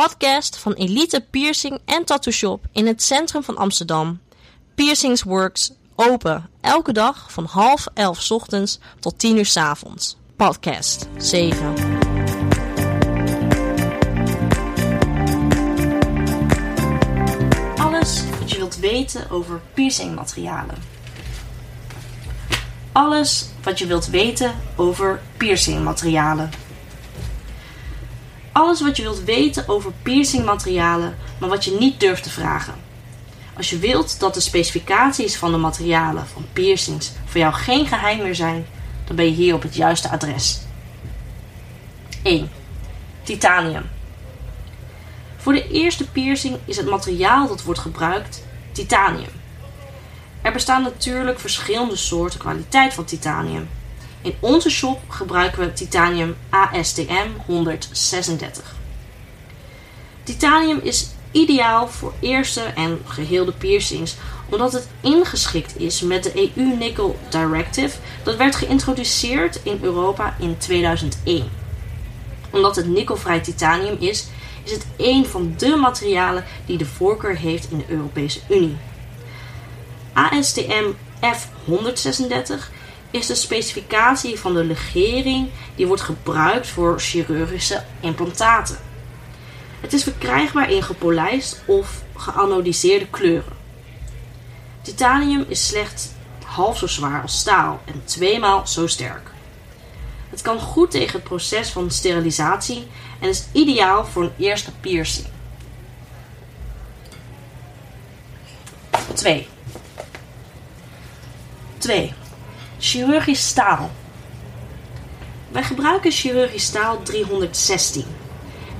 podcast van Elite Piercing en Tattoo Shop in het centrum van Amsterdam. Piercings Works, open elke dag van half elf ochtends tot 10 uur 's avonds. Podcast 7. Alles wat je wilt weten over piercingmaterialen. Alles wat je wilt weten over piercingmaterialen. Alles wat je wilt weten over piercingmaterialen, maar wat je niet durft te vragen. Als je wilt dat de specificaties van de materialen van piercings voor jou geen geheim meer zijn, dan ben je hier op het juiste adres. 1. Titanium. Voor de eerste piercing is het materiaal dat wordt gebruikt titanium. Er bestaan natuurlijk verschillende soorten kwaliteit van titanium. In onze shop gebruiken we titanium ASTM 136. Titanium is ideaal voor eerste en geheelde piercings omdat het ingeschikt is met de EU Nickel Directive dat werd geïntroduceerd in Europa in 2001. Omdat het nikkelvrij titanium is, is het een van de materialen die de voorkeur heeft in de Europese Unie. ASTM F136 is de specificatie van de legering die wordt gebruikt voor chirurgische implantaten. Het is verkrijgbaar in gepolijst of geanodiseerde kleuren. Titanium is slechts half zo zwaar als staal en tweemaal zo sterk. Het kan goed tegen het proces van sterilisatie en is ideaal voor een eerste piercing. 2. 2. Chirurgisch staal. Wij gebruiken chirurgisch staal 316.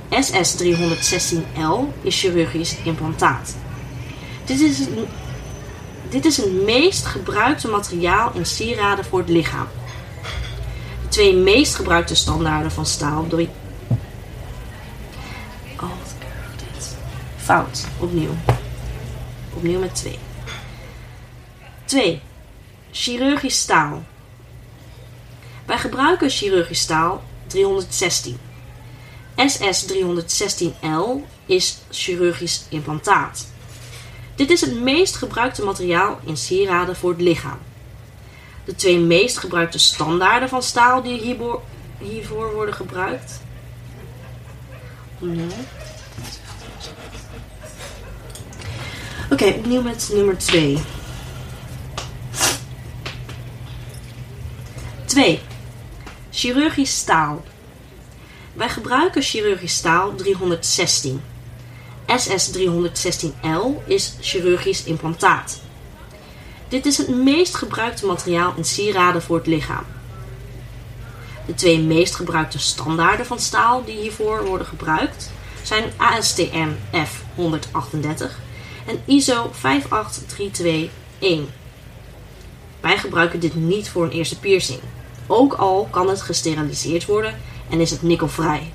SS316L is chirurgisch implantaat. Dit is, het, dit is het meest gebruikte materiaal in sieraden voor het lichaam. De twee meest gebruikte standaarden van staal door. Oh, wat. Fout. Opnieuw. Opnieuw met 2. 2. Chirurgisch staal. Wij gebruiken chirurgisch staal 316. SS316L is chirurgisch implantaat. Dit is het meest gebruikte materiaal in sieraden voor het lichaam. De twee meest gebruikte standaarden van staal die hiervoor, worden gebruikt. Opnieuw. Oké, opnieuw met nummer 2. 2. Chirurgisch staal. Wij gebruiken chirurgisch staal 316. SS316L is chirurgisch implantaat. Dit is het meest gebruikte materiaal in sieraden voor het lichaam. De twee meest gebruikte standaarden van staal die hiervoor worden gebruikt zijn ASTM F138 en ISO 58321. Wij gebruiken dit niet voor een eerste piercing. Ook al kan het gesteriliseerd worden en is het nikkelvrij.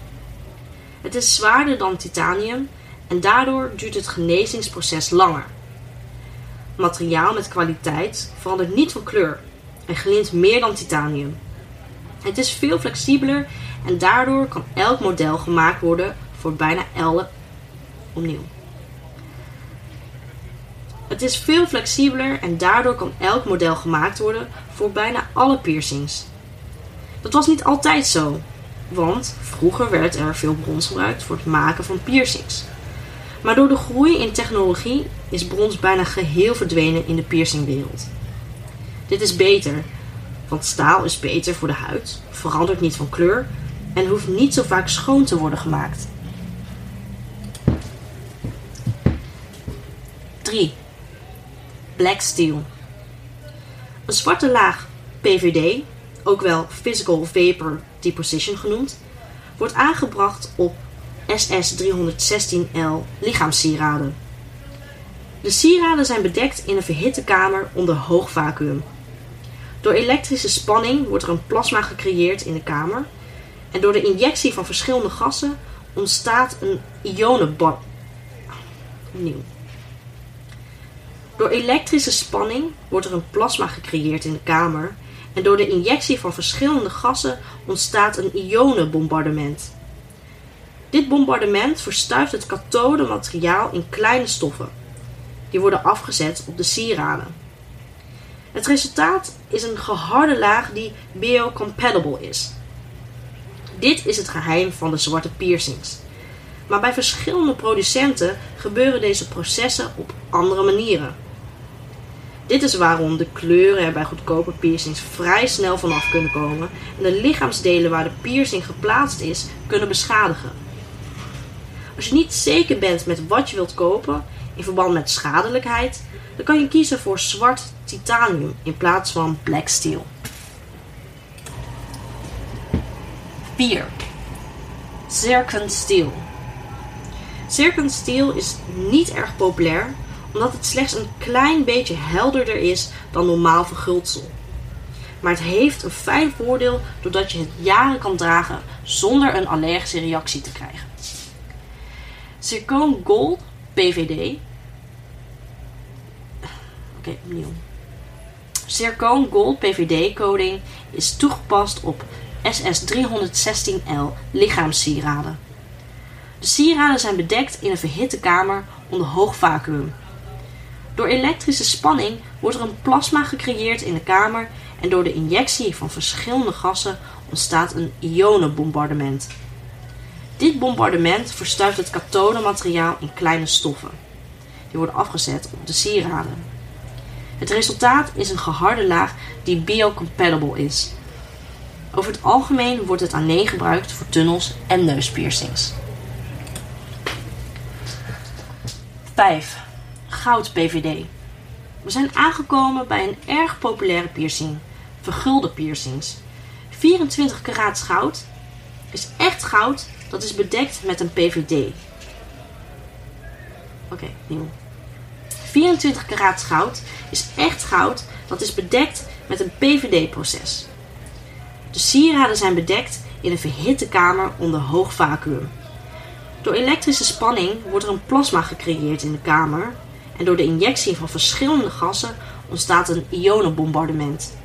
Het is zwaarder dan titanium en daardoor duurt het genezingsproces langer. Materiaal met kwaliteit verandert niet van kleur en glint meer dan titanium. Het is veel flexibeler en daardoor kan elk model gemaakt worden voor bijna elk opnieuw. Het is veel flexibeler en daardoor kan elk model gemaakt worden voor bijna alle piercings. Dat was niet altijd zo, want vroeger werd er veel brons gebruikt voor het maken van piercings. Maar door de groei in technologie is brons bijna geheel verdwenen in de piercingwereld. Dit is beter, want staal is beter voor de huid, verandert niet van kleur en hoeft niet zo vaak schoon te worden gemaakt. 3. Black steel. Een zwarte laag PVD ook wel Physical Vapor Deposition genoemd, wordt aangebracht op SS316L lichaamssieraden. De sieraden zijn bedekt in een verhitte kamer onder hoog vacuüm. Door elektrische spanning wordt er een plasma gecreëerd in de kamer en door de injectie van verschillende gassen ontstaat een ionenbad. Opnieuw. Door elektrische spanning wordt er een plasma gecreëerd in de kamer en door de injectie van verschillende gassen ontstaat een ionenbombardement. Dit bombardement verstuift het kathode materiaal in kleine stoffen. Die worden afgezet op de sieraden. Het resultaat is een geharde laag die biocompatible is. Dit is het geheim van de zwarte piercings. Maar bij verschillende producenten gebeuren deze processen op andere manieren. Dit is waarom de kleuren er bij goedkope piercings vrij snel vanaf kunnen komen en de lichaamsdelen waar de piercing geplaatst is kunnen beschadigen. Als je niet zeker bent met wat je wilt kopen in verband met schadelijkheid, dan kan je kiezen voor zwart titanium in plaats van black steel. 4. Zircon steel. Zircon steel is niet erg populair omdat het slechts een klein beetje helderder is dan normaal verguldsel. Maar het heeft een fijn voordeel doordat je het jaren kan dragen zonder een allergische reactie te krijgen. Zircon Gold PVD. Oké, opnieuw. Zircon Gold PVD coding is toegepast op SS316L lichaamssieraden. De sieraden zijn bedekt in een verhitte kamer onder hoog vacuüm. Door elektrische spanning wordt er een plasma gecreëerd in de kamer en door de injectie van verschillende gassen ontstaat een ionenbombardement. Dit bombardement verstuift het kathodemateriaal in kleine stoffen. Die worden afgezet op de sieraden. Het resultaat is een geharde laag die biocompatible is. Over het algemeen wordt het alleen gebruikt voor tunnels en neuspiercings. 5. Goud PVD. We zijn aangekomen bij een erg populaire piercing, vergulde piercings. 24 karaats goud is echt goud dat is bedekt met een PVD. Oké, nieuw. 24 karaats goud is echt goud dat is bedekt met een PVD-proces. De sieraden zijn bedekt in een verhitte kamer onder hoog vacuüm. Door elektrische spanning wordt er een plasma gecreëerd in de kamer en door de injectie van verschillende gassen ontstaat een ionenbombardement.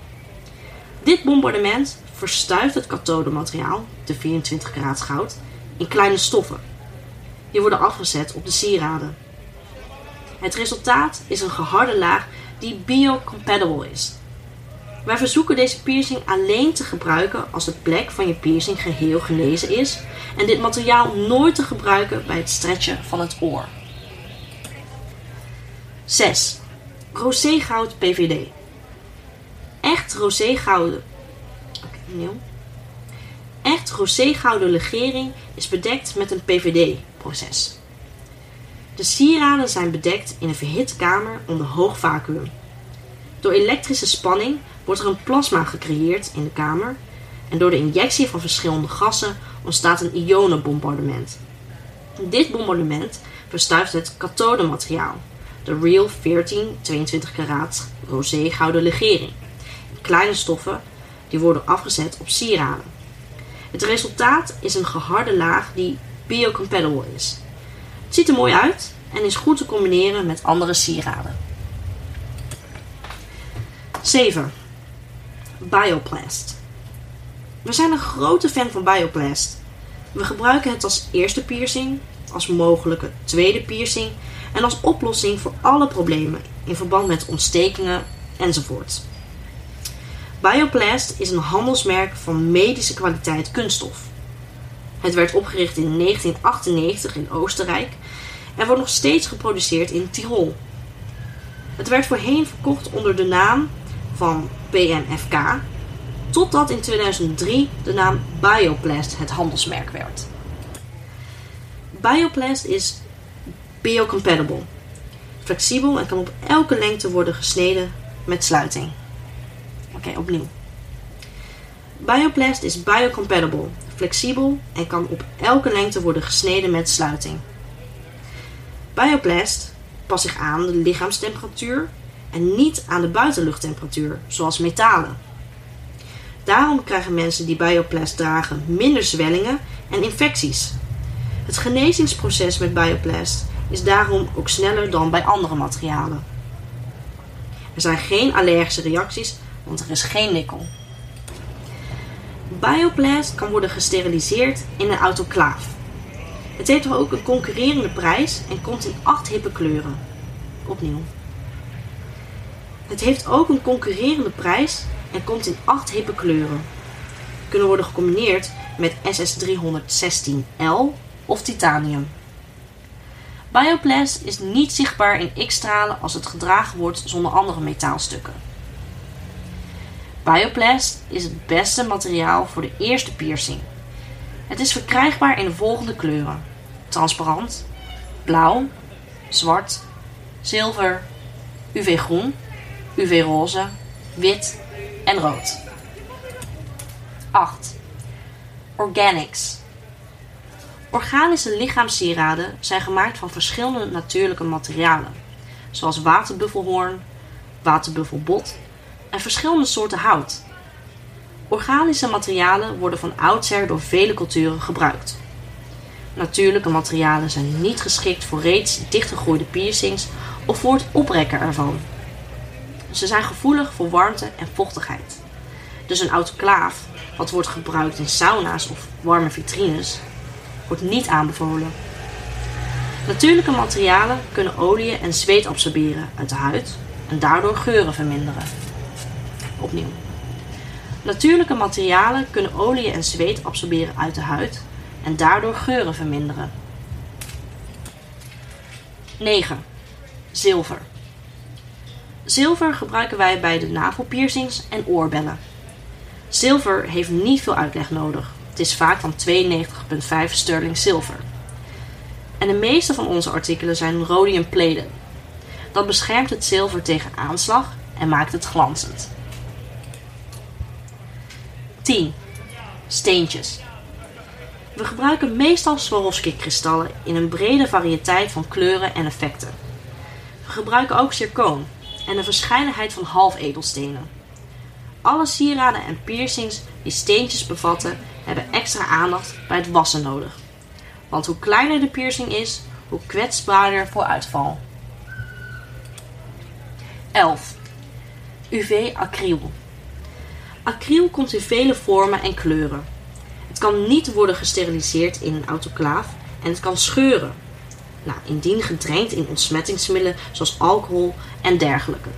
Dit bombardement verstuift het kathodemateriaal, de 24 karaats goud, in kleine stoffen. Die worden afgezet op de sieraden. Het resultaat is een geharde laag die biocompatible is. Wij verzoeken deze piercing alleen te gebruiken als de plek van je piercing geheel genezen is en dit materiaal nooit te gebruiken bij het stretchen van het oor. 6. Roségoud PVD. Echt roségouden. Okay, Echt roségouden legering is bedekt met een PVD-proces. De sieraden zijn bedekt in een verhitte kamer onder hoog vacuüm. Door elektrische spanning wordt er een plasma gecreëerd in de kamer en door de injectie van verschillende gassen ontstaat een ionenbombardement. Dit bombardement verstuift het kathodemateriaal, de Real 14 22 karaat rosé gouden legering, kleine stoffen die worden afgezet op sieraden. Het resultaat is een geharde laag die biocompatible is. Het ziet er mooi uit en is goed te combineren met andere sieraden. 7. Bioplast. We zijn een grote fan van Bioplast. We gebruiken het als eerste piercing, als mogelijke tweede piercing en als oplossing voor alle problemen in verband met ontstekingen enzovoort. Bioplast is een handelsmerk van medische kwaliteit kunststof. Het werd opgericht in 1998 in Oostenrijk en wordt nog steeds geproduceerd in Tirol. Het werd voorheen verkocht onder de naam van PMFK, totdat in 2003 de naam Bioplast het handelsmerk werd. Bioplast is biocompatible, flexibel en kan op elke lengte worden gesneden met sluiting. Oké, opnieuw. Bioplast is biocompatible, flexibel en kan op elke lengte worden gesneden met sluiting. Bioplast past zich aan de lichaamstemperatuur en niet aan de buitenluchttemperatuur, zoals metalen. Daarom krijgen mensen die bioplast dragen minder zwellingen en infecties. Het genezingsproces met bioplast is daarom ook sneller dan bij andere materialen. Er zijn geen allergische reacties, want er is geen nikkel. Bioplast kan worden gesteriliseerd in een autoclaaf. Het heeft ook een concurrerende prijs en komt in acht hippe kleuren. Opnieuw. Het heeft ook een concurrerende prijs en komt in acht hippe kleuren. Kunnen worden gecombineerd met SS316L of titanium. Bioplast is niet zichtbaar in X-stralen als het gedragen wordt zonder andere metaalstukken. Bioplast is het beste materiaal voor de eerste piercing. Het is verkrijgbaar in de volgende kleuren: transparant, blauw, zwart, zilver, UV-groen, UV-roze, wit en rood. 8. Organics. Organische lichaamssieraden zijn gemaakt van verschillende natuurlijke materialen, zoals waterbuffelhoorn, waterbuffelbot en verschillende soorten hout. Organische materialen worden van oudsher door vele culturen gebruikt. Natuurlijke materialen zijn niet geschikt voor reeds dichtgegroeide piercings of voor het oprekken ervan. Ze zijn gevoelig voor warmte en vochtigheid. Dus een autoclaaf, wat wordt gebruikt in sauna's of warme vitrines, wordt niet aanbevolen. Natuurlijke materialen kunnen olie en zweet absorberen uit de huid en daardoor geuren verminderen. Opnieuw. Natuurlijke materialen kunnen olie en zweet absorberen uit de huid en daardoor geuren verminderen. 9. Zilver. Zilver gebruiken wij bij de navelpiercings en oorbellen. Zilver heeft niet veel uitleg nodig. Het is vaak van 92,5 sterling zilver. En de meeste van onze artikelen zijn rhodium plated. Dat beschermt het zilver tegen aanslag en maakt het glanzend. 10. Steentjes. We gebruiken meestal Swarovski-kristallen in een brede variëteit van kleuren en effecten. We gebruiken ook zircoon en een verscheidenheid van halfedelstenen. Alle sieraden en piercings die steentjes bevatten, hebben extra aandacht bij het wassen nodig. Want hoe kleiner de piercing is, hoe kwetsbaarder voor uitval. 11. UV acryl. Acryl komt in vele vormen en kleuren. Het kan niet worden gesteriliseerd in een autoclaaf en het kan scheuren. Nou, indien getraind in ontsmettingsmiddelen zoals alcohol en dergelijke.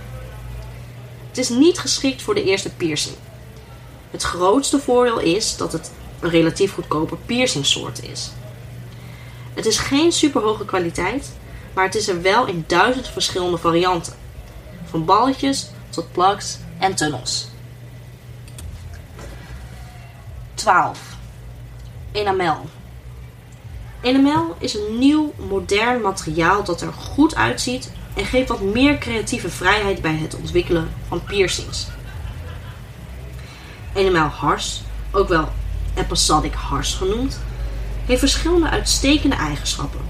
Het is niet geschikt voor de eerste piercing. Het grootste voordeel is dat het een relatief goedkope piercingsoort is. Het is geen superhoge kwaliteit, maar het is er wel in duizend verschillende varianten. Van balletjes tot plugs en tunnels. 12. Enamel. Enamel is een nieuw, modern materiaal dat er goed uitziet en geeft wat meer creatieve vrijheid bij het ontwikkelen van piercings. Enamel hars, ook wel episodic hars genoemd, heeft verschillende uitstekende eigenschappen.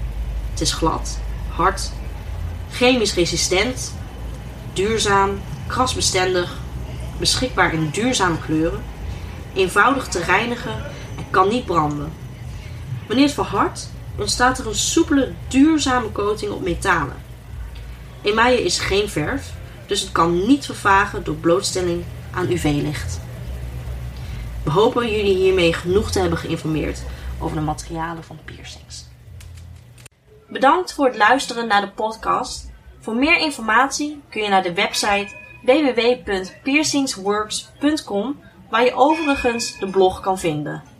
Het is glad, hard, chemisch resistent, duurzaam, krasbestendig, beschikbaar in duurzame kleuren, eenvoudig te reinigen en kan niet branden. Wanneer het verhardt, ontstaat er een soepele, duurzame coating op metalen. Emaille is geen verf, dus het kan niet vervagen door blootstelling aan UV-licht. We hopen jullie hiermee genoeg te hebben geïnformeerd over de materialen van piercings. Bedankt voor het luisteren naar de podcast. Voor meer informatie kun je naar de website www.piercingsworks.com waar je overigens de blog kan vinden.